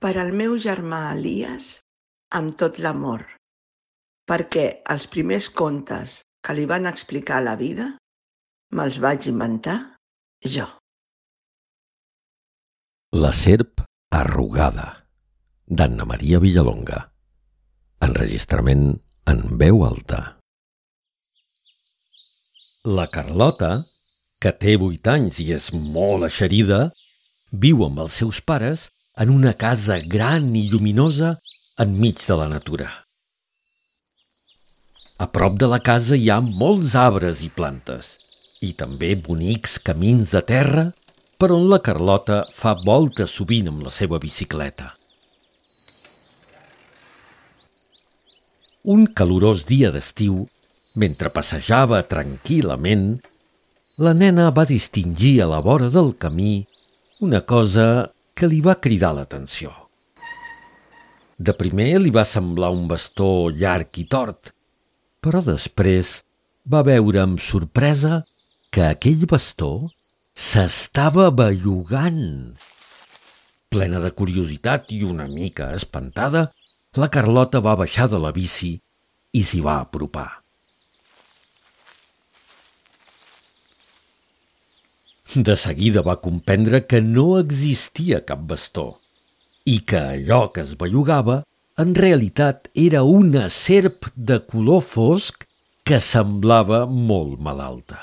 per al meu germà Elias amb tot l'amor, perquè els primers contes que li van explicar la vida me'ls vaig inventar jo. La serp arrugada, d'Anna Maria Villalonga. Enregistrament en veu alta. La Carlota, que té vuit anys i és molt eixerida, viu amb els seus pares en una casa gran i lluminosa enmig de la natura. A prop de la casa hi ha molts arbres i plantes i també bonics camins de terra per on la Carlota fa voltes sovint amb la seva bicicleta. Un calorós dia d'estiu, mentre passejava tranquil·lament, la nena va distingir a la vora del camí una cosa que li va cridar l'atenció. De primer li va semblar un bastó llarg i tort, però després va veure amb sorpresa que aquell bastó s'estava bellugant. Plena de curiositat i una mica espantada, la Carlota va baixar de la bici i s'hi va apropar. De seguida va comprendre que no existia cap bastó i que allò que es bellugava en realitat era una serp de color fosc que semblava molt malalta.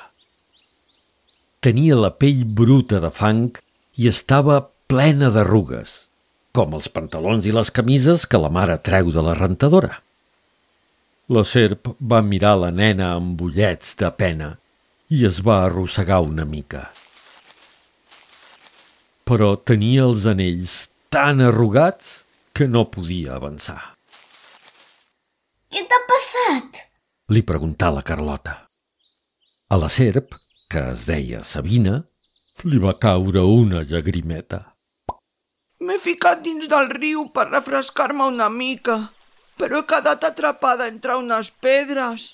Tenia la pell bruta de fang i estava plena d'arrugues, com els pantalons i les camises que la mare treu de la rentadora. La serp va mirar la nena amb ullets de pena i es va arrossegar una mica però tenia els anells tan arrugats que no podia avançar. Què t'ha passat? Li preguntà la Carlota. A la serp, que es deia Sabina, li va caure una llagrimeta. M'he ficat dins del riu per refrescar-me una mica, però he quedat atrapada entre unes pedres.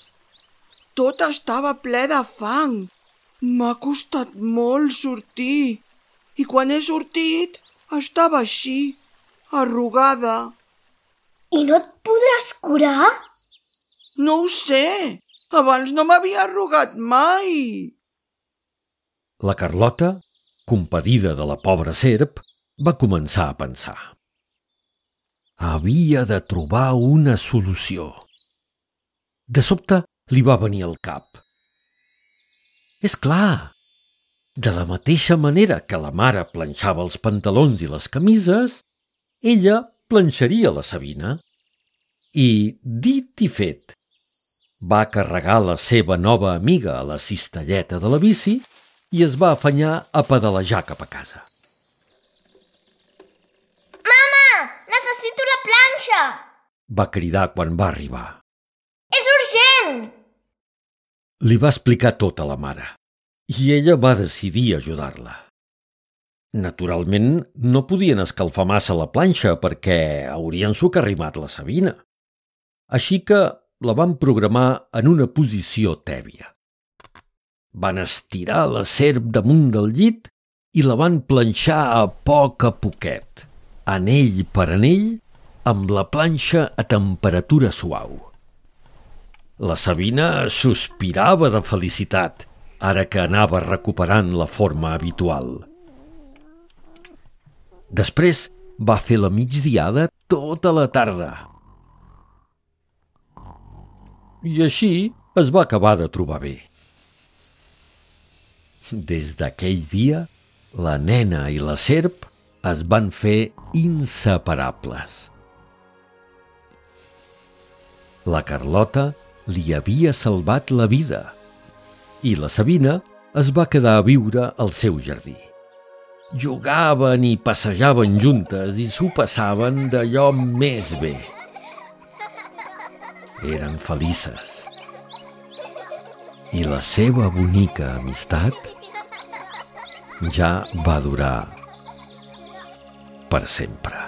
Tot estava ple de fang. M'ha costat molt sortir i quan he sortit estava així, arrugada. I no et podràs curar? No ho sé. Abans no m'havia arrugat mai. La Carlota, compadida de la pobra serp, va començar a pensar. Havia de trobar una solució. De sobte li va venir al cap. És clar, de la mateixa manera que la mare planxava els pantalons i les camises, ella planxaria la Sabina. I, dit i fet, va carregar la seva nova amiga a la cistelleta de la bici i es va afanyar a pedalejar cap a casa. Mama, necessito la planxa! Va cridar quan va arribar. És urgent! Li va explicar tot a la mare i ella va decidir ajudar-la. Naturalment, no podien escalfar massa la planxa perquè haurien socarrimat la Sabina. Així que la van programar en una posició tèbia. Van estirar la serp damunt del llit i la van planxar a poc a poquet, anell per anell, amb la planxa a temperatura suau. La Sabina sospirava de felicitat ara que anava recuperant la forma habitual. Després va fer la migdiada tota la tarda. I així es va acabar de trobar bé. Des d'aquell dia, la nena i la serp es van fer inseparables. La Carlota li havia salvat la vida – i la Sabina es va quedar a viure al seu jardí. Jugaven i passejaven juntes i s'ho passaven d'allò més bé. Eren felices. I la seva bonica amistat ja va durar per sempre.